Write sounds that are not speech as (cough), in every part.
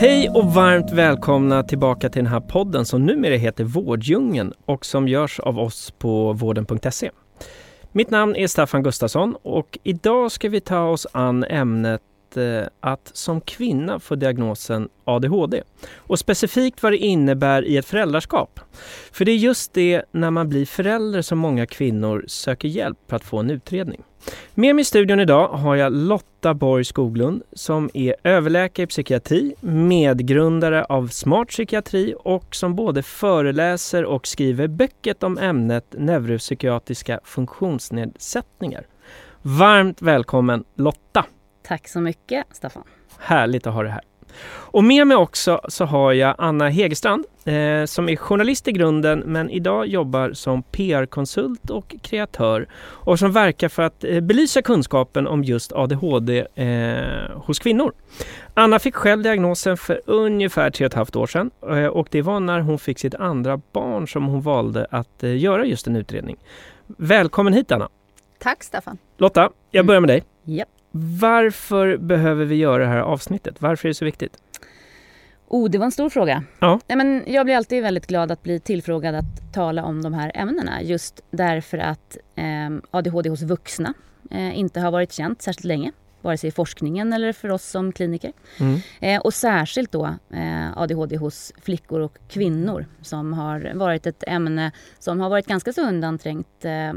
Hej och varmt välkomna tillbaka till den här podden som numera heter Vårddjungeln och som görs av oss på vården.se. Mitt namn är Staffan Gustafsson och idag ska vi ta oss an ämnet Eh, att som kvinna få diagnosen ADHD och specifikt vad det innebär i ett föräldraskap. För det är just det när man blir förälder som många kvinnor söker hjälp för att få en utredning. Med mig i studion idag har jag Lotta Borg Skoglund som är överläkare i psykiatri, medgrundare av Smart psykiatri och som både föreläser och skriver böcker om ämnet neuropsykiatriska funktionsnedsättningar. Varmt välkommen Lotta! Tack så mycket Staffan! Härligt att ha dig här! Och med mig också så har jag Anna Hegerstrand eh, som är journalist i grunden men idag jobbar som PR-konsult och kreatör och som verkar för att eh, belysa kunskapen om just ADHD eh, hos kvinnor. Anna fick själv diagnosen för ungefär tre och ett halvt år sedan eh, och det var när hon fick sitt andra barn som hon valde att eh, göra just en utredning. Välkommen hit Anna! Tack Staffan! Lotta, jag börjar med dig. Yep. Varför behöver vi göra det här avsnittet? Varför är det så viktigt? Oh, det var en stor fråga. Ja. Nej, men jag blir alltid väldigt glad att bli tillfrågad att tala om de här ämnena just därför att eh, ADHD hos vuxna eh, inte har varit känt särskilt länge vare sig i forskningen eller för oss som kliniker. Mm. Eh, och särskilt då eh, ADHD hos flickor och kvinnor som har varit ett ämne som har varit ganska så undanträngt. Eh,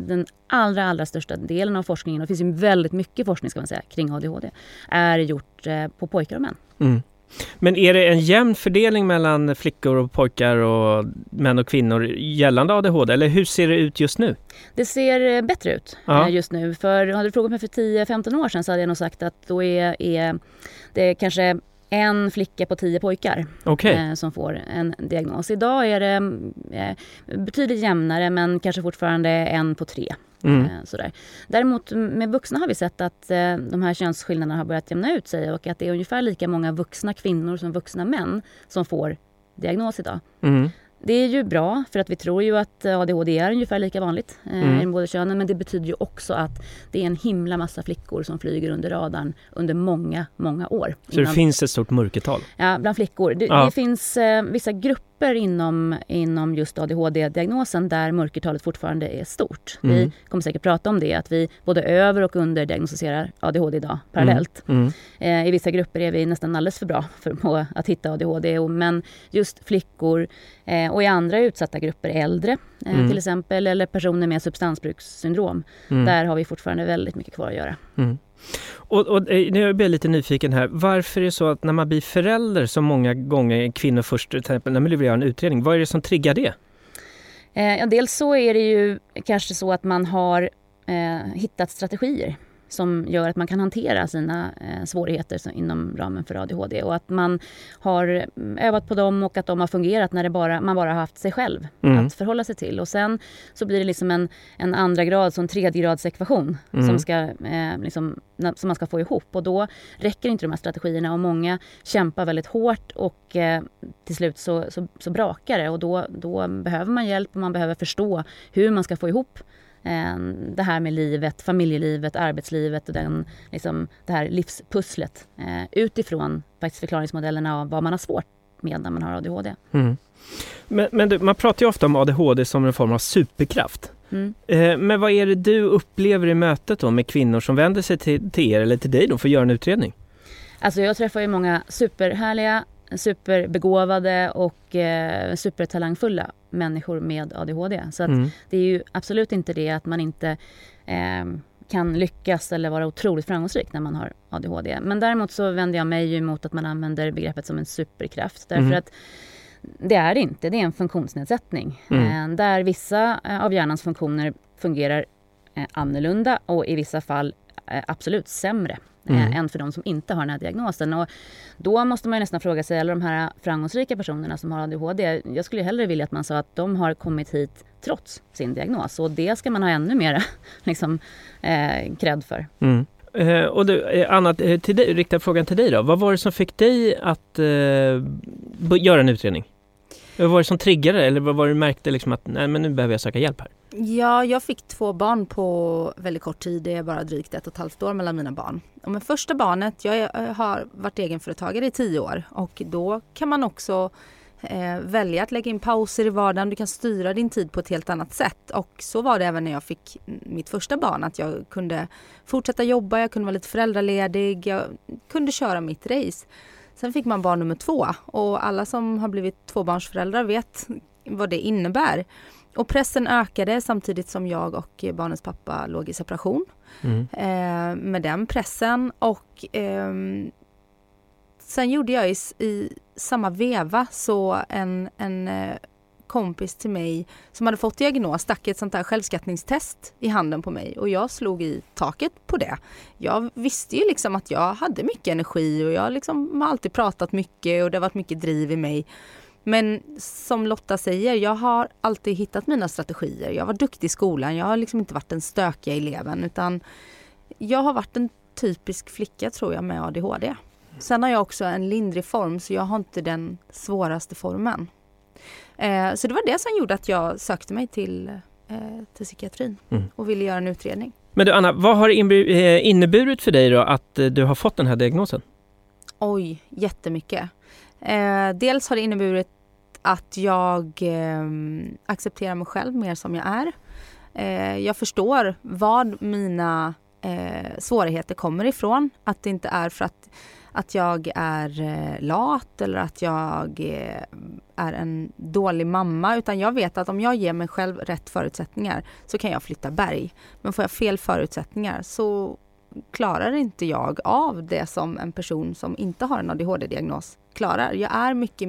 den allra, allra största delen av forskningen, och det finns ju väldigt mycket forskning ska man säga, kring ADHD, är gjort eh, på pojkar och män. Mm. Men är det en jämn fördelning mellan flickor och pojkar och män och kvinnor gällande ADHD? Eller hur ser det ut just nu? Det ser eh, bättre ut ja. Eh, just nu. För hade du frågat mig för 10-15 år sedan så hade jag nog sagt att då är, är det kanske en flicka på tio pojkar okay. eh, som får en diagnos. Idag är det eh, betydligt jämnare men kanske fortfarande en på tre. Mm. Eh, sådär. Däremot med vuxna har vi sett att eh, de här könsskillnaderna har börjat jämna ut sig och att det är ungefär lika många vuxna kvinnor som vuxna män som får diagnos idag. Mm. Det är ju bra för att vi tror ju att ADHD är ungefär lika vanligt eh, mm. i båda könen. Men det betyder ju också att det är en himla massa flickor som flyger under radarn under många, många år. Så innan... det finns ett stort mörkertal? Ja, bland flickor. Det, ja. det finns eh, vissa grupper grupper inom, inom just ADHD-diagnosen där mörkertalet fortfarande är stort. Mm. Vi kommer säkert prata om det, att vi både över och underdiagnostiserar ADHD idag parallellt. Mm. Mm. Eh, I vissa grupper är vi nästan alldeles för bra för att hitta ADHD, men just flickor eh, och i andra utsatta grupper, äldre eh, mm. till exempel, eller personer med substansbrukssyndrom, mm. där har vi fortfarande väldigt mycket kvar att göra. Och, och eh, nu blir jag lite nyfiken här. Varför är det så att när man blir förälder så många gånger kvinnor först, till exempel när man vill göra en utredning, vad är det som triggar det? Eh, dels så är det ju kanske så att man har eh, hittat strategier som gör att man kan hantera sina eh, svårigheter inom ramen för ADHD och att man har mm, övat på dem och att de har fungerat när det bara, man bara har haft sig själv mm. att förhålla sig till. Och sen så blir det liksom en, en andra grad, så en tredje grads ekvation mm. som, ska, eh, liksom, som man ska få ihop och då räcker inte de här strategierna och många kämpar väldigt hårt och eh, till slut så, så, så brakar det och då, då behöver man hjälp och man behöver förstå hur man ska få ihop Eh, det här med livet, familjelivet, arbetslivet och den, liksom, det här livspusslet eh, utifrån faktiskt förklaringsmodellerna av vad man har svårt med när man har ADHD. Mm. Men, men du, man pratar ju ofta om ADHD som en form av superkraft. Mm. Eh, men vad är det du upplever i mötet då med kvinnor som vänder sig till, till er eller till dig då för att göra en utredning? Alltså jag träffar ju många superhärliga superbegåvade och eh, supertalangfulla människor med ADHD. Så mm. det är ju absolut inte det att man inte eh, kan lyckas eller vara otroligt framgångsrik när man har ADHD. Men däremot så vänder jag mig emot att man använder begreppet som en superkraft. Därför mm. att det är det inte, det är en funktionsnedsättning. Mm. Eh, där vissa eh, av hjärnans funktioner fungerar eh, annorlunda och i vissa fall absolut sämre mm. än för de som inte har den här diagnosen. Och då måste man nästan fråga sig, alla de här framgångsrika personerna som har ADHD, jag skulle hellre vilja att man sa att de har kommit hit trots sin diagnos och det ska man ha ännu mer (laughs) liksom, eh, cred för. Mm. Eh, och du, Anna, till dig, riktar frågan till dig då. Vad var det som fick dig att eh, göra en utredning? Vad var det som triggade eller vad var det du märkte liksom att nej, men nu behöver jag söka hjälp här? Ja, jag fick två barn på väldigt kort tid. Det är bara drygt ett och ett halvt år mellan mina barn. Och med första barnet, jag eh, har varit egenföretagare i tio år och då kan man också eh, välja att lägga in pauser i vardagen. Du kan styra din tid på ett helt annat sätt. Och så var det även när jag fick mitt första barn. Att jag kunde fortsätta jobba, jag kunde vara lite föräldraledig, jag kunde köra mitt race. Sen fick man barn nummer två och alla som har blivit tvåbarnsföräldrar vet vad det innebär. Och pressen ökade samtidigt som jag och barnens pappa låg i separation. Mm. Eh, med den pressen och eh, sen gjorde jag i, i, samma veva så en, en eh, kompis till mig som hade fått diagnos stack ett sånt här självskattningstest i handen på mig och jag slog i taket på det. Jag visste ju liksom att jag hade mycket energi och jag liksom har alltid pratat mycket och det har varit mycket driv i mig. Men som Lotta säger, jag har alltid hittat mina strategier. Jag var duktig i skolan, jag har liksom inte varit den stökiga eleven utan jag har varit en typisk flicka tror jag med ADHD. Sen har jag också en lindrig form så jag har inte den svåraste formen. Eh, så det var det som gjorde att jag sökte mig till, eh, till psykiatrin mm. och ville göra en utredning. Men du Anna, vad har det eh, inneburit för dig då att eh, du har fått den här diagnosen? Oj, jättemycket. Eh, dels har det inneburit att jag eh, accepterar mig själv mer som jag är. Eh, jag förstår vad mina eh, svårigheter kommer ifrån. Att det inte är för att, att jag är eh, lat eller att jag eh, är en dålig mamma. Utan jag vet att om jag ger mig själv rätt förutsättningar så kan jag flytta berg. Men får jag fel förutsättningar så klarar inte jag av det som en person som inte har en ADHD-diagnos klarar. Jag är mycket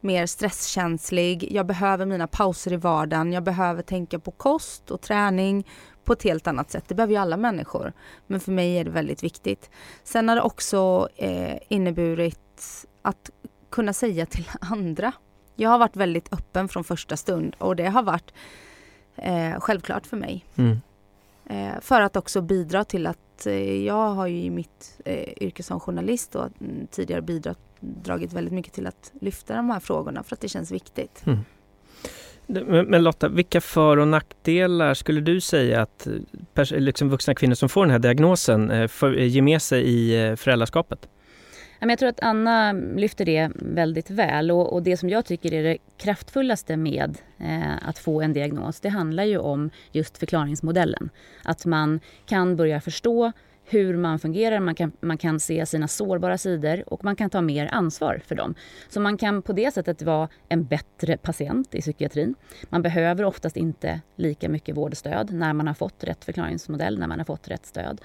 mer stresskänslig, jag behöver mina pauser i vardagen, jag behöver tänka på kost och träning på ett helt annat sätt. Det behöver ju alla människor. Men för mig är det väldigt viktigt. Sen har det också eh, inneburit att kunna säga till (laughs) andra. Jag har varit väldigt öppen från första stund och det har varit eh, självklart för mig. Mm. Eh, för att också bidra till att eh, jag har ju i mitt eh, yrke som journalist och tidigare bidragit väldigt mycket till att lyfta de här frågorna för att det känns viktigt. Mm. Men Lotta, vilka för och nackdelar skulle du säga att eh, liksom vuxna kvinnor som får den här diagnosen eh, för, eh, ger med sig i föräldraskapet? Jag tror att Anna lyfter det väldigt väl och, och det som jag tycker är det kraftfullaste med eh, att få en diagnos det handlar ju om just förklaringsmodellen. Att man kan börja förstå hur man fungerar, man kan, man kan se sina sårbara sidor och man kan ta mer ansvar för dem. Så man kan på det sättet vara en bättre patient i psykiatrin. Man behöver oftast inte lika mycket vård och stöd när man har fått rätt förklaringsmodell, när man har fått rätt stöd.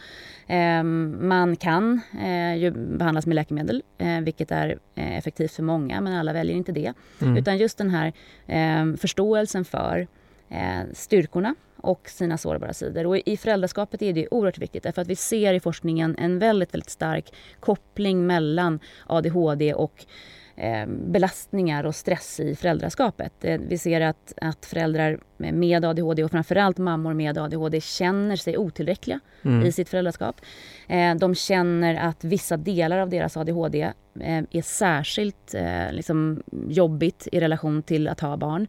Eh, man kan eh, behandlas med läkemedel, eh, vilket är eh, effektivt för många, men alla väljer inte det. Mm. Utan just den här ehm, förståelsen för eh, styrkorna och sina sårbara sidor. Och I föräldraskapet är det oerhört viktigt därför att vi ser i forskningen en väldigt, väldigt stark koppling mellan ADHD och eh, belastningar och stress i föräldraskapet. Eh, vi ser att, att föräldrar med ADHD och framförallt mammor med ADHD känner sig otillräckliga mm. i sitt föräldraskap. Eh, de känner att vissa delar av deras ADHD eh, är särskilt eh, liksom jobbigt i relation till att ha barn.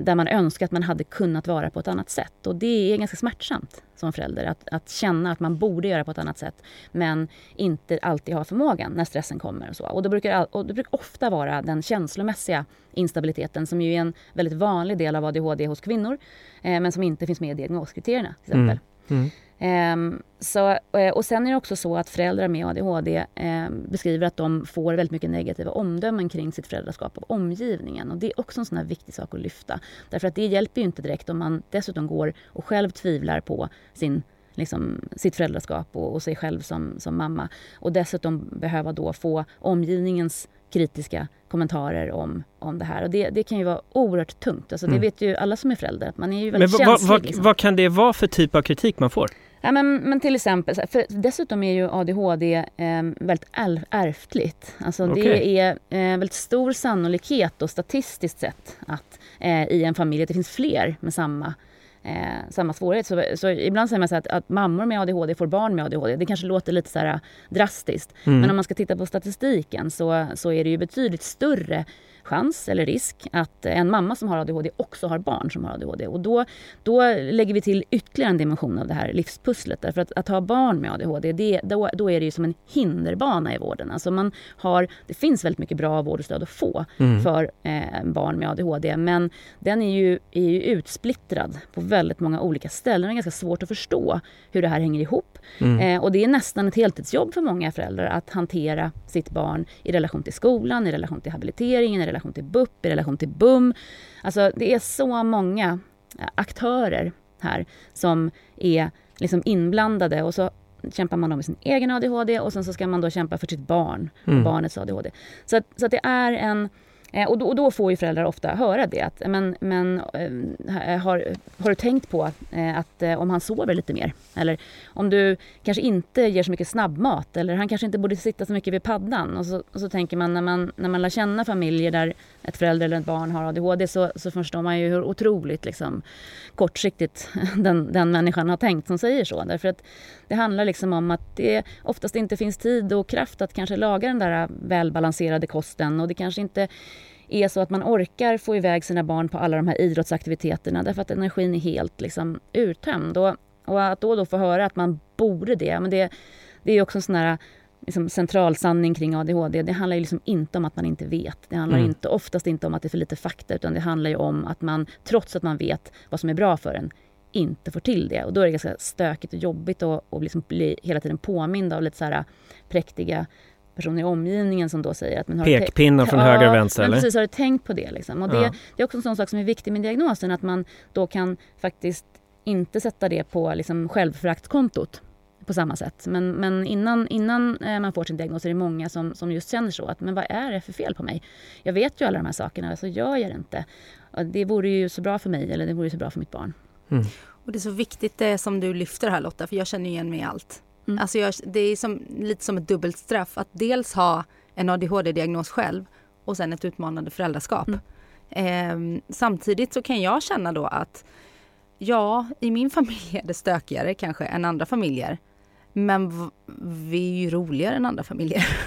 Där man önskar att man hade kunnat vara på ett annat sätt. Och det är ganska smärtsamt som förälder att, att känna att man borde göra på ett annat sätt men inte alltid ha förmågan när stressen kommer. Och så. Och det, brukar, och det brukar ofta vara den känslomässiga instabiliteten som ju är en väldigt vanlig del av ADHD hos kvinnor men som inte finns med i diagnoskriterierna. Till exempel. Mm. Mm. Um, så, eh, och sen är det också så att föräldrar med ADHD eh, beskriver att de får väldigt mycket negativa omdömen kring sitt föräldraskap av omgivningen. Och det är också en sån här viktig sak att lyfta. Därför att det hjälper ju inte direkt om man dessutom går och själv tvivlar på sin liksom, sitt föräldraskap och, och sig själv som, som mamma. Och dessutom behöva då få omgivningens kritiska kommentarer om, om det här. Och det, det kan ju vara oerhört tungt. Alltså, Mm. Det vet ju alla som är föräldrar. Att man är ju väldigt Men vad, känslig. vad, liksom. vad kan det vara för typ av kritik man får? Ja, men, men till exempel, för dessutom är ju ADHD eh, väldigt ärftligt. Alltså Okej. Det är eh, väldigt stor sannolikhet och statistiskt sett att eh, i en familj att det finns fler med samma Eh, samma svårighet. Så, så ibland säger man så att, att mammor med ADHD får barn med ADHD. Det kanske låter lite så här drastiskt. Mm. Men om man ska titta på statistiken så, så är det ju betydligt större chans eller risk att en mamma som har ADHD också har barn som har ADHD. Och då, då lägger vi till ytterligare en dimension av det här livspusslet. Därför att, att ha barn med ADHD, det, då, då är det ju som en hinderbana i vården. Alltså man har, det finns väldigt mycket bra vård och stöd att få Mm. för eh, barn med ADHD. Men den är ju, är ju utsplittrad på väldigt många olika ställen. Det är ganska svårt att förstå hur det här hänger ihop. Mm. Eh, och det är nästan ett heltidsjobb för många föräldrar att hantera sitt barn i relation till skolan, i relation till habiliteringen, relation till BUP, i relation till BUM. Alltså det är så många eh, aktörer här som är liksom inblandade och så kämpar man då med sin egen ADHD och sen så ska man då kämpa för sitt barn Mm. barnets ADHD. Så, att, så att det är en Eh, och då, och då får ju föräldrar ofta höra det. Att, men men eh, har, har du tänkt på eh, att om han sover lite mer? Eller om du kanske inte ger så mycket snabbmat? Eller han kanske inte borde sitta så mycket vid paddan? Och så, och så tänker man när, man när man lär känna familjer där ett förälder eller ett barn har ADHD så, så förstår man ju hur otroligt liksom, kortsiktigt (laughs) den, den människan har tänkt som säger så. Därför att det handlar liksom om att det oftast inte finns tid och kraft att kanske laga den där välbalanserade kosten och det kanske inte är så att man orkar få iväg sina barn på alla de här idrottsaktiviteterna därför att energin är helt liksom urtömd. Och, och att då, då få höra att man borde det, men det, det är också en sån här liksom central sanning kring ADHD. Det handlar ju liksom inte om att man inte vet. Det handlar Mm. inte, oftast inte om att det är för lite fakta utan det handlar ju om att man trots att man vet vad som är bra för en inte får till det. Och då är det ganska stökigt och jobbigt att och liksom bli hela tiden påmind av lite så här präktiga personer i omgivningen som då säger att men har Pekpinnar från Ja, höger och vänster men eller? precis, har du tänkt på det? Liksom? Och det, Ja. det är också en sån sak som är viktig med diagnosen, att man då kan faktiskt inte sätta det på liksom självföraktskontot på samma sätt. Men, men innan, innan eh, man får sin diagnos är det många som, som just känner så att men vad är det för fel på mig? Jag vet ju alla de här sakerna, så gör jag det inte. Det vore ju så bra för mig eller det vore så bra för mitt barn. Mm. Och det är så viktigt det som du lyfter här Lotta, för jag känner igen mig i allt. Mm. Alltså jag, det är som, lite som ett dubbelt straff att dels ha en ADHD-diagnos själv och sen ett utmanande föräldraskap. Mm. Ehm, samtidigt så kan jag känna då att ja, i min familj är det stökigare kanske än andra familjer. Men vi är ju roligare än andra familjer. (laughs)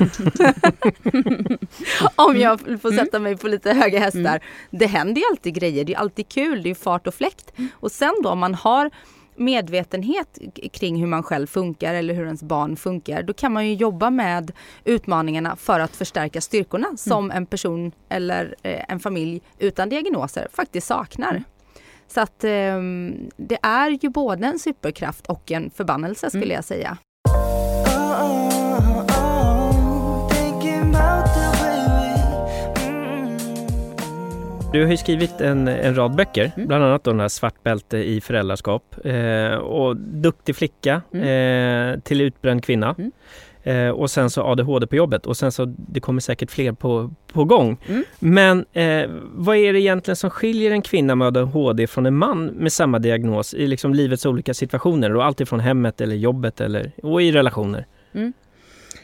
Om jag får sätta mig på lite höga hästar. Mm. Det händer ju alltid grejer, det är alltid kul, det är fart och fläkt. Och sen då om man har medvetenhet kring hur man själv funkar eller hur ens barn funkar, då kan man ju jobba med utmaningarna för att förstärka styrkorna som en person eller eh, en familj utan diagnoser faktiskt saknar. Så att ehm, det är ju både en superkraft och en förbannelse skulle Mm. jag säga. Du har ju skrivit en, en rad böcker, Mm. bland annat den här Svart bälte i föräldraskap eh, och Duktig flicka eh, till utbränd kvinna. Mm. Eh, och sen så ADHD på jobbet och sen så det kommer säkert fler på, på gång. Mm. Men eh, vad är det egentligen som skiljer en kvinna med ADHD från en man med samma diagnos i liksom livets olika situationer och allt ifrån hemmet eller jobbet eller, och i relationer?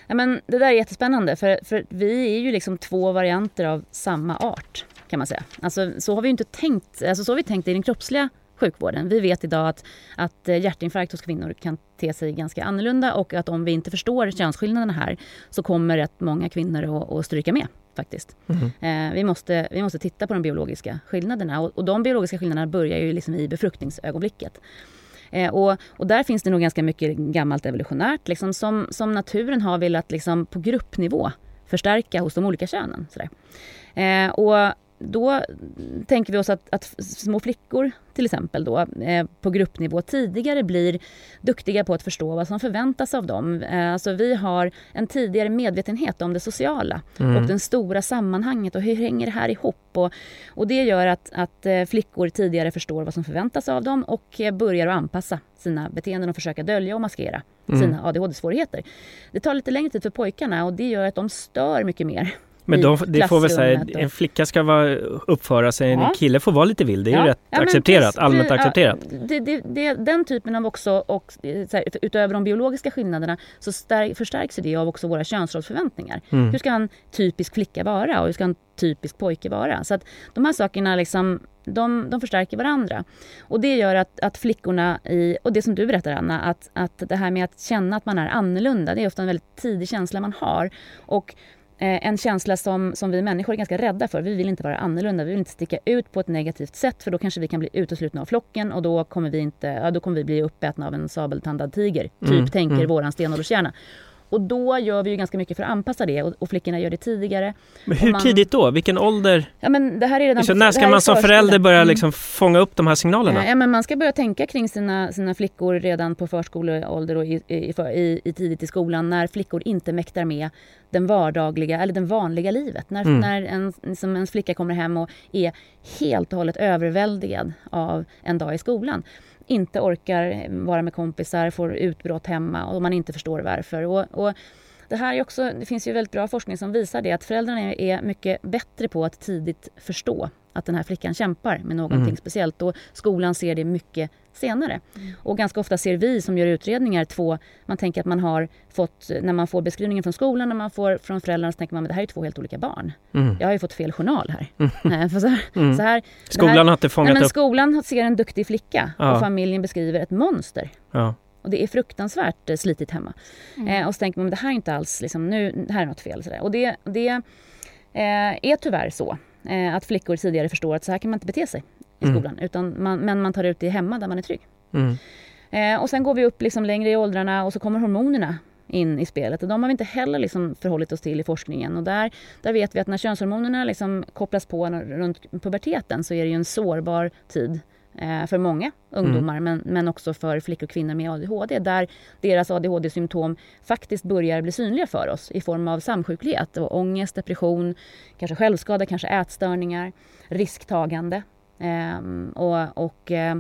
Ja, men det där är jättespännande för, för vi är ju liksom två varianter av samma art kan man säga. Alltså, så har vi inte tänkt, alltså, så har vi tänkt i den kroppsliga sjukvården. Vi vet idag att, att eh, hjärtinfarkt hos kvinnor kan te sig ganska annorlunda och att om vi inte förstår könsskillnaderna här så kommer rätt många kvinnor att, att stryka med faktiskt. Mhm. Eh, vi, måste, vi måste titta på de biologiska skillnaderna och, och de biologiska skillnaderna börjar ju liksom i befruktningsögonblicket. Eh, och, och där finns det nog ganska mycket gammalt evolutionärt liksom, som, som naturen har velat liksom, på gruppnivå förstärka hos de olika könen. Eh, och, då tänker vi oss att, att små flickor till exempel då, eh, på gruppnivå tidigare blir duktiga på att förstå vad som förväntas av dem. Eh, alltså vi har en tidigare medvetenhet om det sociala mm. och det stora sammanhanget och hur hänger det här ihop? Och, och det gör att, att eh, flickor tidigare förstår vad som förväntas av dem och eh, börjar att anpassa sina beteenden och försöka dölja och maskera mm. sina ADHD-svårigheter. Det tar lite längre tid för pojkarna och det gör att de stör mycket mer men de, det får väl säga, en flicka ska vara, uppföra sig, ja. en kille får vara lite vild. Det är ja. ju rätt ja, accepterat, precis, allmänt accepterat. Det, det, det, den typen av också, och här, utöver de biologiska skillnaderna, så stär, förstärks det av också våra könsrollsförväntningar. Mm. Hur ska en typisk flicka vara och hur ska en typisk pojke vara? Så att de här sakerna liksom, de, de förstärker varandra. Och det gör att, att flickorna i, och det som du berättar Anna, att, att det här med att känna att man är annorlunda, det är ofta en väldigt tidig känsla man har. Och Eh, en känsla som, som vi människor är ganska rädda för. Vi vill inte vara annorlunda, vi vill inte sticka ut på ett negativt sätt för då kanske vi kan bli uteslutna av flocken och då kommer vi, inte, ja, då kommer vi bli uppätna av en sabeltandad tiger. Typ mm, tänker mm. våran stenålderskärna. Och då gör vi ju ganska mycket för att anpassa det och, och flickorna gör det tidigare. Men hur man, tidigt då? Vilken ålder? Ja, men det här är redan, så när ska man som förälder börja mm. liksom fånga upp de här signalerna? Ja, men man ska börja tänka kring sina, sina flickor redan på förskoleålder och i, i, i, i tidigt i skolan när flickor inte mäktar med den vardagliga eller den vanliga livet. När, mm. när en, liksom en flicka kommer hem och är helt och hållet överväldigad av en dag i skolan inte orkar vara med kompisar, får utbrott hemma och man inte förstår varför. Och, och det, här är också, det finns ju väldigt bra forskning som visar det att föräldrarna är mycket bättre på att tidigt förstå att den här flickan kämpar med någonting mm. speciellt och skolan ser det mycket senare. Mm. Och ganska ofta ser vi som gör utredningar två, man tänker att man har fått, när man får beskrivningen från skolan, när man får från föräldrarna så tänker man att det här är två helt olika barn. Mm. Jag har ju fått fel journal här. Mm. (laughs) så här, mm. så här skolan här, har inte fångat nej, men upp... Skolan ser en duktig flicka ja. och familjen beskriver ett monster. Ja. Och det är fruktansvärt eh, slitigt hemma. Mm. Eh, och så tänker man, det här är inte alls, liksom, nu, det här är något fel. Så där. Och det, det eh, är tyvärr så eh, att flickor tidigare förstår att så här kan man inte bete sig i mm. skolan. Utan man, men man tar ut det hemma där man är trygg. Mm. Eh, och sen går vi upp liksom längre i åldrarna och så kommer hormonerna in i spelet. Och de har vi inte heller liksom förhållit oss till i forskningen. Och där, där vet vi att när könshormonerna liksom kopplas på runt puberteten så är det ju en sårbar tid för många ungdomar mm. men, men också för flickor och kvinnor med ADHD där deras ADHD-symptom faktiskt börjar bli synliga för oss i form av samsjuklighet och ångest, depression, kanske självskada, kanske ätstörningar, risktagande. Eh, och, och eh,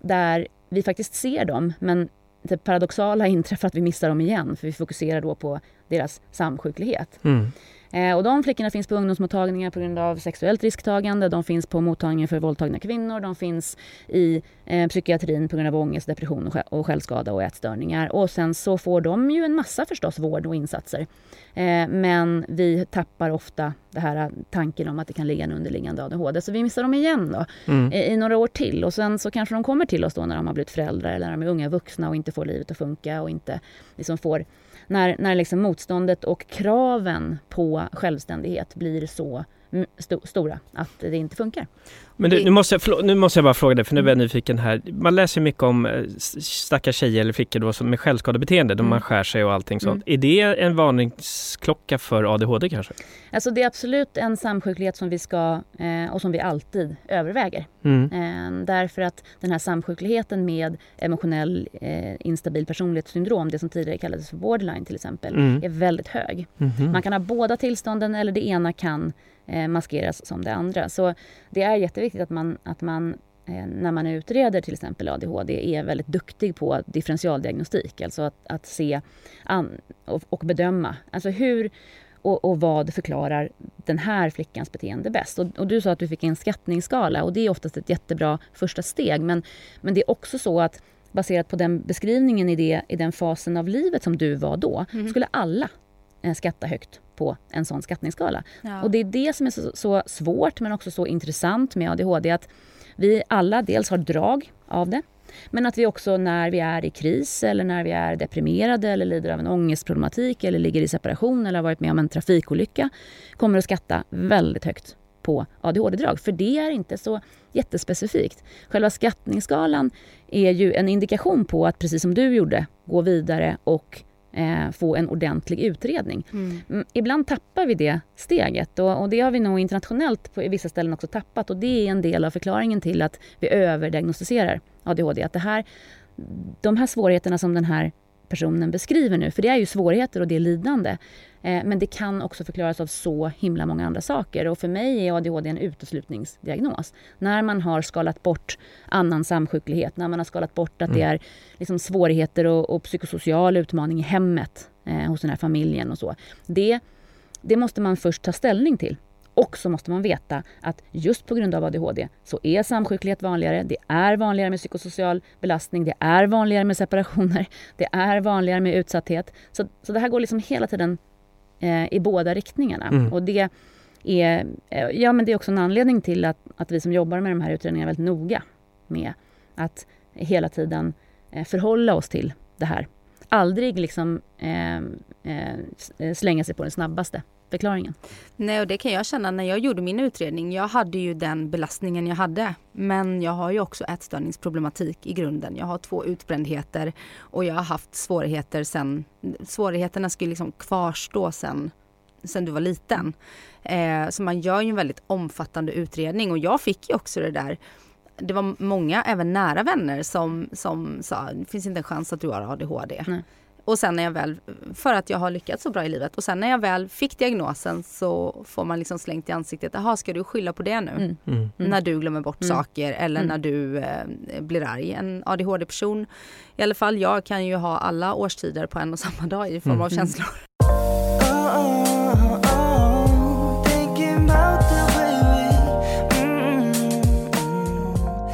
där vi faktiskt ser dem men det paradoxala (laughs) inträffar att vi missar dem igen för vi fokuserar då på deras samsjuklighet. Mm. Eh, och de flickorna finns på ungdomsmottagningar på grund av sexuellt risktagande. De finns på mottagningen för våldtagna kvinnor. De finns i eh, psykiatrin på grund av ångest, depression och självskada och ätstörningar. Och sen så får de ju en massa förstås vård och insatser. Eh, men vi tappar ofta det här tanken om att det kan ligga en underliggande ADHD. Så vi missar dem igen då mm. i, i, några år till. Och sen så kanske de kommer till oss då när de har blivit föräldrar eller när de är unga vuxna och inte får livet att funka och inte liksom får när, när liksom motståndet och kraven på självständighet blir så st stora att det inte funkar. Men du, nu, måste jag, nu måste jag bara fråga dig, för nu är jag mm. nyfiken här. Man läser mycket om eh, stackars tjejer eller flickor då, som med självskadebeteende, mm. man skär sig och allting sånt. Mm. Är det en varningsklocka för ADHD kanske? Alltså det är absolut en samsjuklighet som vi ska eh, och som vi alltid överväger. Mm. Eh, därför att den här samsjukligheten med emotionell eh, instabil personlighetssyndrom, det som tidigare kallades för borderline till exempel, mm. är väldigt hög. -hmm. Man kan ha båda tillstånden eller det ena kan maskeras som det andra. Så det är jätteviktigt att man, att man eh, när man utreder till exempel ADHD är väldigt duktig på differentialdiagnostik, alltså att, att se an, och, och, bedöma. Alltså hur och, och, vad förklarar den här flickans beteende bäst? Och, och, du sa att du fick en skattningsskala och det är oftast ett jättebra första steg. Men, men det är också så att baserat på den beskrivningen i, det, i den fasen av livet som du var då, mm. skulle alla eh, skatta högt på en sån skattningsskala. Ja. Och det är det som är så, så, svårt men också så intressant med ADHD att vi alla dels har drag av det men att vi också när vi är i kris eller när vi är deprimerade eller lider av en ångestproblematik eller ligger i separation eller har varit med om en trafikolycka kommer att skatta väldigt högt på ADHD-drag. För det är inte så jättespecifikt. Själva skattningsskalan är ju en indikation på att precis som du gjorde, gå vidare och eh, få en ordentlig utredning. Mm. Mm, Ibland tappar vi det steget och, och det har vi nog internationellt på vissa ställen också tappat och det är en del av förklaringen till att vi överdiagnostiserar ADHD. Att det här, de här svårigheterna som den här personen beskriver nu, för det är ju svårigheter och det är lidande. Eh, men det kan också förklaras av så himla många andra saker och för mig är ADHD en uteslutningsdiagnos. När man har skalat bort annan samsjuklighet, när man har skalat bort att det är liksom svårigheter och, och psykosocial utmaning i hemmet eh, hos den här familjen och så. Det, det måste man först ta ställning till. Och så måste man veta att just på grund av ADHD så är samsjuklighet vanligare. Det är vanligare med psykosocial belastning. Det är vanligare med separationer. (laughs) Det är vanligare med utsatthet. Så, så det här går liksom hela tiden eh, i båda riktningarna. Mm. Och det är, eh, ja, men det är också en anledning till att, att vi som jobbar med de här utredningarna är väldigt noga med att hela tiden eh, förhålla oss till det här. Aldrig liksom eh, eh, slänga sig på den snabbaste förklaringen. Nej, och det kan jag känna när jag gjorde min utredning. Jag hade ju den belastningen jag hade. Men jag har ju också ätstörningsproblematik i grunden. Jag har två utbrändheter och jag har haft svårigheter sen. Svårigheterna skulle liksom kvarstå sen, sen du var liten. Eh, så man gör ju en väldigt omfattande utredning och jag fick ju också det där det var många, även nära vänner, som, som sa det finns inte en chans att du har ADHD. Nej. Och sen när jag väl, för att jag har lyckats så bra i livet. Och sen när jag väl fick diagnosen så får man liksom slängt i ansiktet. Jaha, ska du skylla på det nu? Mm. Mm. Mm. När du glömmer bort Mm. saker eller Mm. när du eh, blir arg. En ADHD-person, i alla fall jag kan ju ha alla årstider på en och samma dag i form Mm. av Mm. känslor.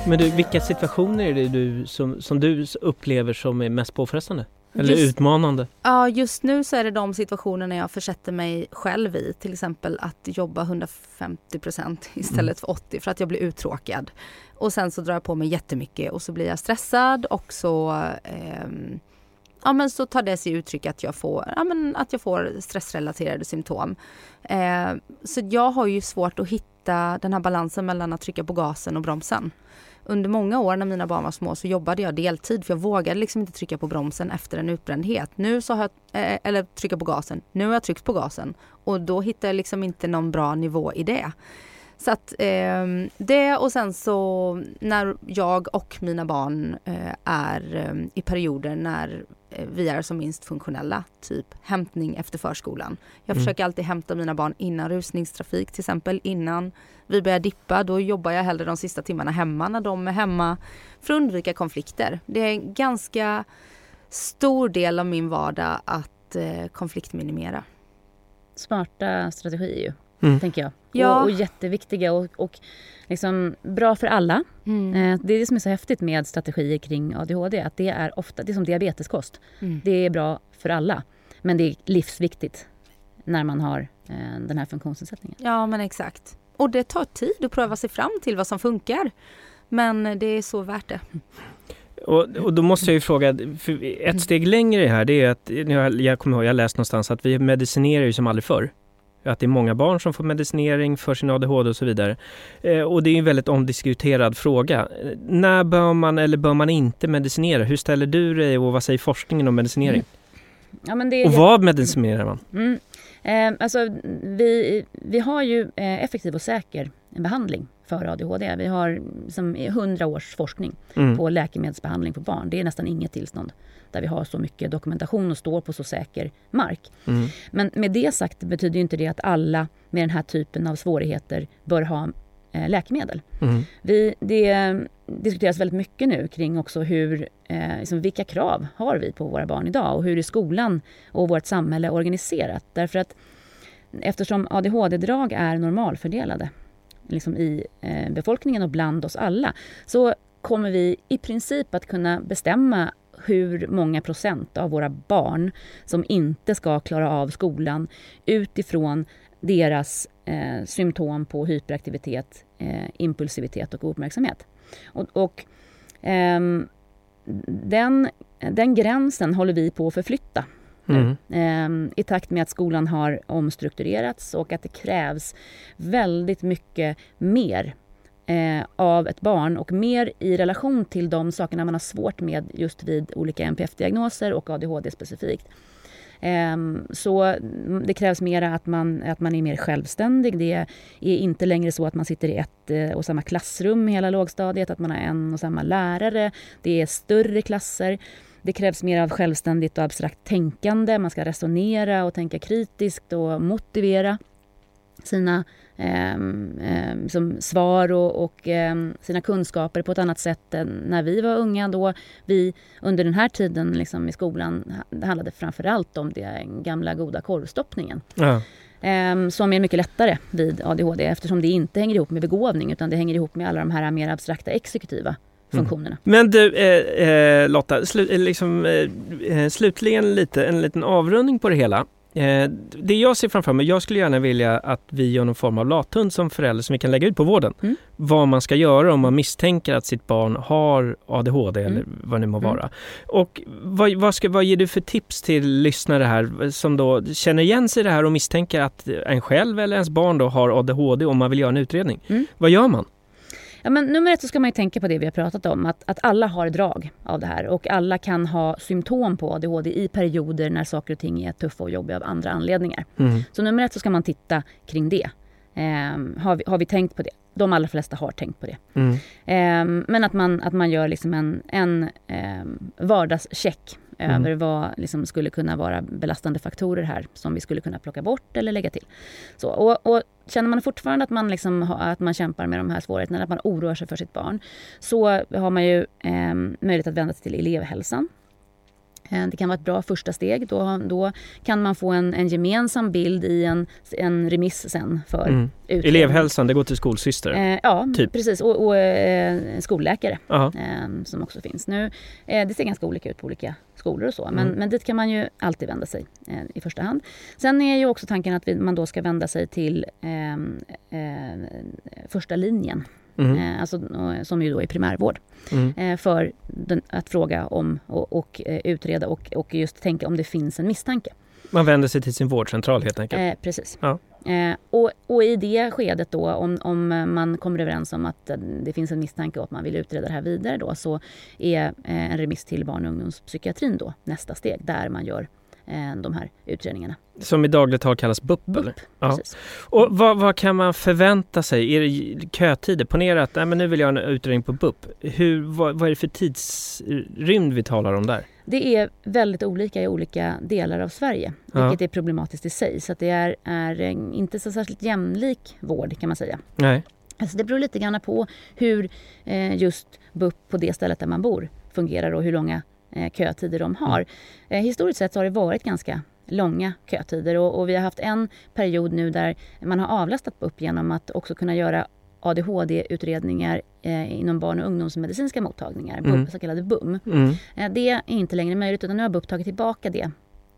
Men du, vilka situationer är det du som, som du upplever som är mest påfrestande? Eller Just- utmanande? Ja, just nu så är det de situationerna jag försätter mig själv i. Till exempel att jobba 150 procent (laughs) istället för 80 för att jag blir uttråkad. Och sen så drar jag på mig jättemycket och så blir jag stressad och så ehm, Ja men så tar det sig uttryck att jag får, ja, men att jag får stressrelaterade symptom. Eh, så jag har ju svårt att hitta den här balansen mellan att trycka på gasen och bromsen. Under många år när mina barn var små så jobbade jag deltid för jag vågade liksom inte trycka på bromsen efter en utbrändhet. Nu så har jag, eh, eller trycka på gasen. Nu har jag tryckt på gasen och då hittar jag liksom inte någon bra nivå i det. Så att eh, det och sen så när jag och mina barn eh, är eh, i perioder när eh, vi är som minst funktionella, typ hämtning efter förskolan. Jag Mm. försöker alltid hämta mina barn innan rusningstrafik till exempel, innan vi börjar dippa. Då jobbar jag hellre de sista timmarna hemma när de är hemma för att undvika konflikter. Det är en ganska stor del av min vardag att eh, konfliktminimera. Smarta strategier ju, Mm. tänker jag. Ja. Och, och jätteviktiga och, och liksom bra för alla. Eh, det är det som är så häftigt med strategier kring ADHD. Att det är ofta, det är som diabeteskost. Mm. Det är bra för alla. Men det är livsviktigt när man har eh, den här funktionsnedsättningen. Ja men exakt. Och det tar tid att pröva sig fram till vad som funkar. Men det är så värt det. Och, och då måste jag ju fråga, ett steg längre här det är att, jag, jag kommer ihåg, jag läst någonstans att vi medicinerar ju som aldrig förr. Att det är många barn som får medicinering för sin ADHD och så vidare. Eh, och det är en väldigt omdiskuterad fråga. Eh, när bör man eller bör man inte medicinera? Hur ställer du dig och vad säger forskningen om medicinering? Ja, men det är Och vad medicinerar man? Mm. Eh, alltså, vi, vi har ju eh, effektiv och säker behandling för ADHD. Vi har som 100 års forskning Mm. på läkemedelsbehandling på barn. Det är nästan inget tillstånd där vi har så mycket dokumentation och står på så säker mark. Mm. Men med det sagt betyder inte det att alla med den här typen av svårigheter bör ha eh, läkemedel. Mm. Vi, det eh, diskuteras väldigt mycket nu kring också hur, eh, liksom vilka krav har vi på våra barn idag och hur är skolan och vårt samhälle organiserat? Därför att eftersom ADHD-drag är normalfördelade liksom i eh, befolkningen och bland oss alla så kommer vi i princip att kunna bestämma hur många procent av våra barn som inte ska klara av skolan utifrån deras eh, symptom på hyperaktivitet, eh, impulsivitet och uppmärksamhet. Och, och eh, den, den gränsen håller vi på att förflytta Mm. Ehm, i takt med att skolan har omstrukturerats och att det krävs väldigt mycket mer eh, av ett barn och mer i relation till de sakerna man har svårt med just vid olika NPF-diagnoser och ADHD specifikt. Ehm, så mm, det krävs mer att man, att man är mer självständig. Det är inte längre så att man sitter i ett eh, och samma klassrum hela lågstadiet, att man har en och samma lärare. Det är större klasser. Det krävs mer av självständigt och abstrakt tänkande. Man ska resonera och tänka kritiskt och motivera sina eh, eh, som svar och, och eh, sina kunskaper på ett annat sätt än när vi var unga. Då vi under den här tiden liksom, i skolan det handlade framförallt om den gamla goda korvstoppningen. Ja. Ehm, som är mycket lättare vid ADHD eftersom det inte hänger ihop med begåvning utan det hänger ihop med alla de här mer abstrakta exekutiva. Funktionerna. Mm. Men du eh, eh, Lotta, slu, eh, liksom, eh, slutligen lite, en liten avrundning på det hela. Eh, det jag ser framför mig, jag skulle gärna vilja att vi gör någon form av lathund som förälder som vi kan lägga ut på vården. Mm. Vad man ska göra om man misstänker att sitt barn har ADHD mm. eller vad det må mm. vara. Och vad, vad, ska, vad ger du för tips till lyssnare här som då känner igen sig i det här och misstänker att en själv eller ens barn då har ADHD om man vill göra en utredning? Mm. Vad gör man? Ja, men nummer ett så ska man tänka på det vi har pratat om, att, att alla har drag av det här och alla kan ha symptom på ADHD i perioder när saker och ting är tuffa och jobbiga av andra anledningar. Mm. Så nummer ett så ska man titta kring det. Eh, har, vi, har vi tänkt på det? De allra flesta har tänkt på det. Mm. Eh, men att man, att man gör liksom en, en eh, vardagscheck mm. över vad liksom skulle kunna vara belastande faktorer här som vi skulle kunna plocka bort eller lägga till. Så, och, och känner man fortfarande att man, liksom, att man kämpar med de här svårigheterna, att man oroar sig för sitt barn, så har man ju eh, möjlighet att vända sig till elevhälsan Eh, det kan vara ett bra första steg. Då, då kan man få en, en gemensam bild i en, en remiss sen för mm. Elevhälsan, det går till skolsyster? Eh, ja, typ. precis. Och, och eh, skolläkare eh, som också finns. Nu, eh, det ser ganska olika ut på olika skolor och så. Men, mm. men dit kan man ju alltid vända sig eh, i första hand. Sen är ju också tanken att vi, man då ska vända sig till första linjen Mm. Eh, alltså, som ju då är primärvård. Mm. Eh, för den, att fråga om och, och eh, utreda och, och, just tänka om det finns en misstanke. Man vänder sig till sin vårdcentral helt enkelt? Eh, precis. Ja. Eh, och, och, i det skedet då om, om man kommer överens om att det finns en misstanke och att man vill utreda det här vidare då så är en remiss till barn och ungdomspsykiatrin då nästa steg där man gör de här utredningarna. Som i dagligt tal kallas BUP? BUP? Ja. Och vad, vad, kan man förvänta sig? Är det kötider? Ponera att nej, men nu vill jag ha en utredning på BUP. Hur, vad, vad är det för tidsrymd vi talar om där? Det är väldigt olika i olika delar av Sverige, vilket ja. är problematiskt i sig. Så det är, är inte så särskilt jämlik vård kan man säga. Nej. Alltså det beror lite grann på hur eh, just BUP på det stället där man bor fungerar och hur långa eh, kötider de har. Mm. Eh, historiskt sett så har det varit ganska långa kötider och, och, vi har haft en period nu där man har avlastat BUP genom att också kunna göra ADHD-utredningar eh, inom barn och ungdomsmedicinska mottagningar, mm. så kallade BUM. Mm. Eh, det är inte längre möjligt utan nu har BUP tagit tillbaka det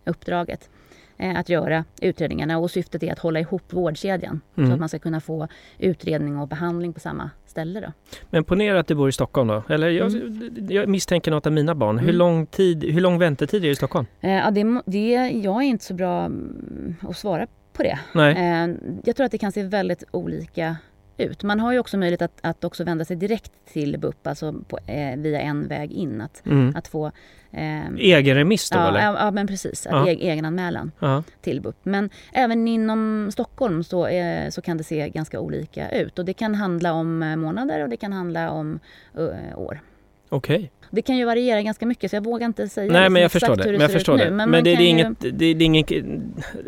uppdraget eh, att göra utredningarna och syftet är att hålla ihop vårdkedjan mm. så att man ska kunna få utredning och behandling på samma ställe. Då. Men ponera att du bor i Stockholm då, eller jag, mm. jag misstänker något av mina barn. Hur, mm. lång tid, hur lång väntetid är det i Stockholm? Eh, ja, det, det, jag är inte så bra mm, att svara på det. Nej. Eh, jag tror att det kan se väldigt olika ut. Man har ju också möjlighet att, att också vända sig direkt till BUP, alltså på, eh, via en väg in. Att, mm. att få... Eh, egen remiss då ja, eller? Ja, men precis. Att e egen anmälan ja. till BUP. Men även inom Stockholm så, eh, så kan det se ganska olika ut. Och det kan handla om eh, månader och det kan handla om uh, år. Okej. Okay. Det kan ju variera ganska mycket så jag vågar inte säga Nej, men jag förstår det. Men jag förstår det. Men, men det, är inget, ju... det, är inget,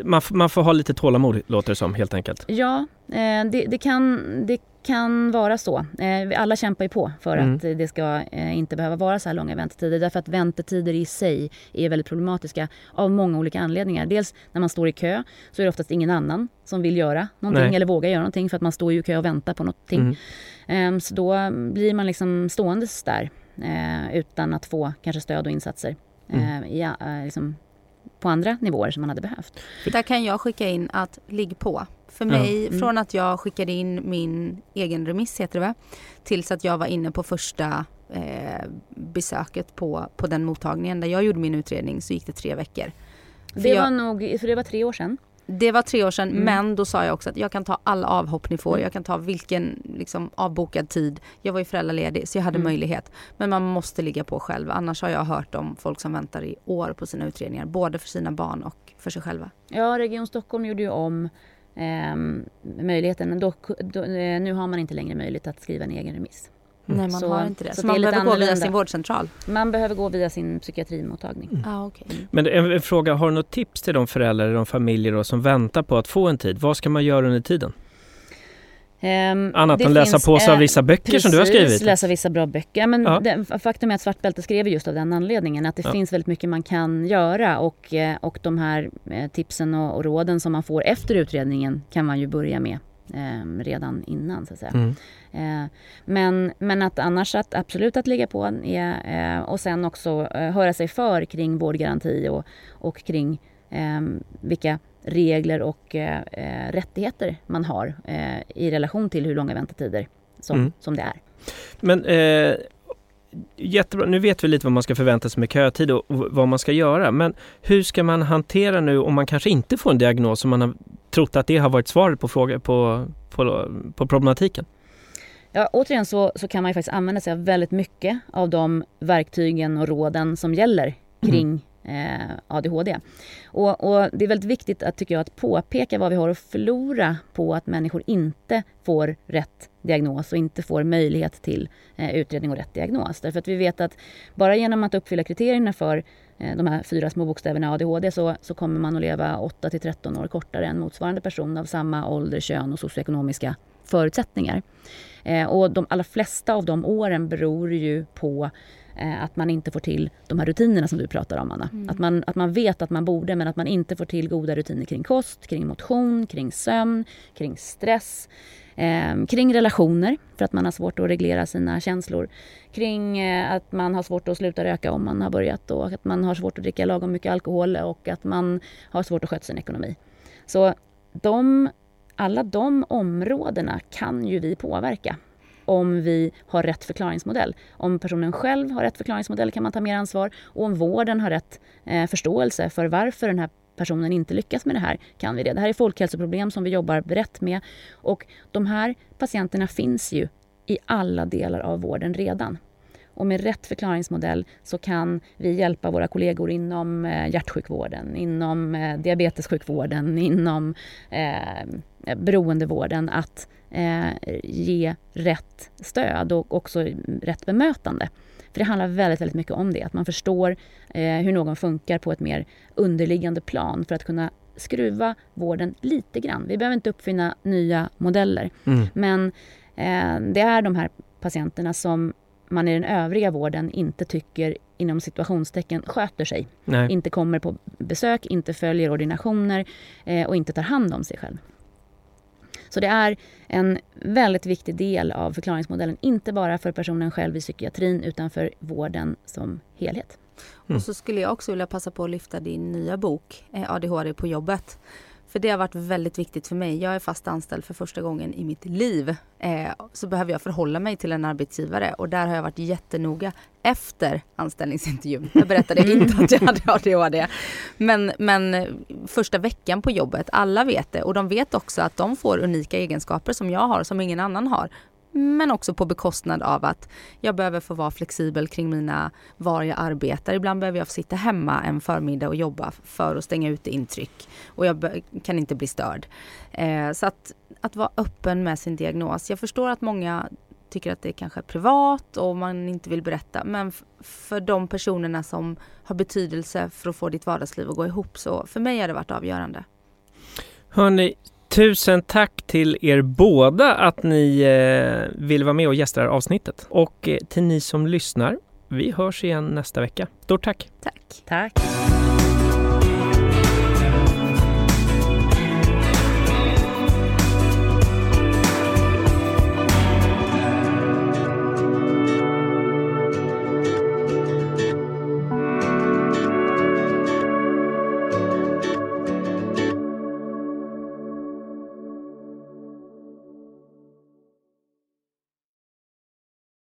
man, man får ha lite tålamod låter det som helt enkelt. Ja, det, det, kan, det kan vara så. Eh, alla kämpar ju på för mm. att det ska eh, inte behöva vara så här långa väntetider. Därför att väntetider i sig är väldigt problematiska av många olika anledningar. Dels när man står i kö så är det oftast ingen annan som vill göra någonting Nej. eller vågar göra någonting för att man står i kö och väntar på någonting. Mm. Ehm, så då blir man liksom ståendes där eh, utan att få kanske stöd och insatser mm. i, liksom, på andra nivåer som man hade behövt. Där kan jag skicka in att ligg på. För mig, mm. från att jag skickade in min egen remiss, heter det va? Tills att jag var inne på första eh, besöket på, på den mottagningen där jag gjorde min utredning så gick det tre veckor. För det jag, var nog, för det var tre år sedan. Det var tre år sedan Mm. men då sa jag också att jag kan ta alla avhopp ni får. Mm. Jag kan ta vilken liksom, avbokad tid. Jag var ju föräldraledig så jag hade Mm. möjlighet. Men man måste ligga på själv. Annars har jag hört om folk som väntar i år på sina utredningar. Både för sina barn och för sig själva. Ja, Region Stockholm gjorde ju om ehm, möjligheten men då, då, eh, nu har man inte längre möjlighet att skriva en egen remiss. Nej man Så- har inte det. så Så, man behöver gå via annorlunda. sin vårdcentral. Man behöver gå via sin psykiatrimottagning. Mm. Ah, okay. Men en, en fråga, har du något tips till de föräldrar eller de familjer då, som väntar på att få en tid? Vad ska man göra under tiden? Ehm, Annat än läsa på sig av vissa böcker som du har Precis, skrivit? läsa vissa bra böcker. Men Ja. det, faktum är att Svart bälte skrev just av den anledningen. Att det Ja. finns väldigt mycket man kan göra och, eh, och de här eh, tipsen och, och råden som man får efter utredningen kan man ju börja med eh, redan innan så att säga. Mm. Eh, men, men att annars att absolut att ligga på är, eh, och sen också eh, höra sig för kring vårdgaranti och, och kring eh, vilka regler och eh, eh, rättigheter man har eh, i relation till hur långa väntetider som, Mm. som det är. Men eh, jättebra, nu vet vi lite vad man ska förvänta sig med kötid och vad man ska göra. Men hur ska man hantera nu om man kanske inte får en diagnos och man har trott att det har varit svaret på, fråga, på, på, på problematiken? Ja, återigen så, så kan man ju faktiskt använda sig av väldigt mycket av de verktygen och råden som gäller kring eh, ADHD. Och, och det är väldigt viktigt att, tycker jag, att påpeka vad vi har att förlora på att människor inte får rätt diagnos och inte får möjlighet till eh, utredning och rätt diagnos. Därför att vi vet att bara genom att uppfylla kriterierna för eh, de här fyra små bokstäverna ADHD så, så kommer man att leva 8 till 13 år kortare än motsvarande person av samma ålder, kön och socioekonomiska förutsättningar. Eh, och de allra flesta av de åren beror ju på att man inte får till de här rutinerna som du pratar om, Anna. Mm. Att, man, att man vet att man borde, men att man inte får till goda rutiner kring kost, kring motion, kring sömn, kring stress, eh, kring relationer, för att man har svårt att reglera sina känslor, kring eh, att man har svårt att sluta röka om man har börjat och att man har svårt att dricka lagom mycket alkohol och att man har svårt att sköta sin ekonomi. Så de, alla de områdena kan ju vi påverka om vi har rätt förklaringsmodell. Om personen själv har rätt förklaringsmodell kan man ta mer ansvar och om vården har rätt eh, förståelse för varför den här personen inte lyckas med det här kan vi det. Det här är folkhälsoproblem som vi jobbar brett med och de här patienterna finns ju i alla delar av vården redan. Och med rätt förklaringsmodell så kan vi hjälpa våra kollegor inom eh, hjärtsjukvården, inom eh, diabetessjukvården, inom eh, beroendevården att eh, ge rätt stöd och också rätt bemötande. För det handlar väldigt, väldigt mycket om det, att man förstår eh, hur någon funkar på ett mer underliggande plan för att kunna skruva vården lite grann. Vi behöver inte uppfinna nya modeller, Mm. men eh, det är de här patienterna som man i den övriga vården inte tycker inom situationstecken sköter sig. Nej. Inte kommer på besök, inte följer ordinationer eh, och inte tar hand om sig själv. Så det är en väldigt viktig del av förklaringsmodellen, inte bara för personen själv i psykiatrin utan för vården som helhet. Mm. Och så skulle jag också vilja passa på att lyfta din nya bok eh, ADHD på jobbet. För det har varit väldigt viktigt för mig. Jag är fast anställd för första gången i mitt liv. Eh, så behöver jag förhålla mig till en arbetsgivare och där har jag varit jättenoga efter anställningsintervjun. Jag berättade inte att jag hade ADHD. Men, men eh, första veckan på jobbet, alla vet det och de vet också att de får unika egenskaper som jag har, som ingen annan har. Men också på bekostnad av att jag behöver få vara flexibel kring mina var jag arbetar. Ibland behöver jag få sitta hemma en förmiddag och jobba för att stänga ute intryck. Och jag kan inte bli störd. Eh, så att, att vara öppen med sin diagnos. Jag förstår att många tycker att det kanske är privat och man inte vill berätta. Men för de personerna som har betydelse för att få ditt vardagsliv att gå ihop så för mig har det varit avgörande. Hörni, tusen tack till er båda att ni eh, vill vara med och gästa det här avsnittet. Och eh, till ni som lyssnar, vi hörs igen nästa vecka. Stort tack! Tack! Tack!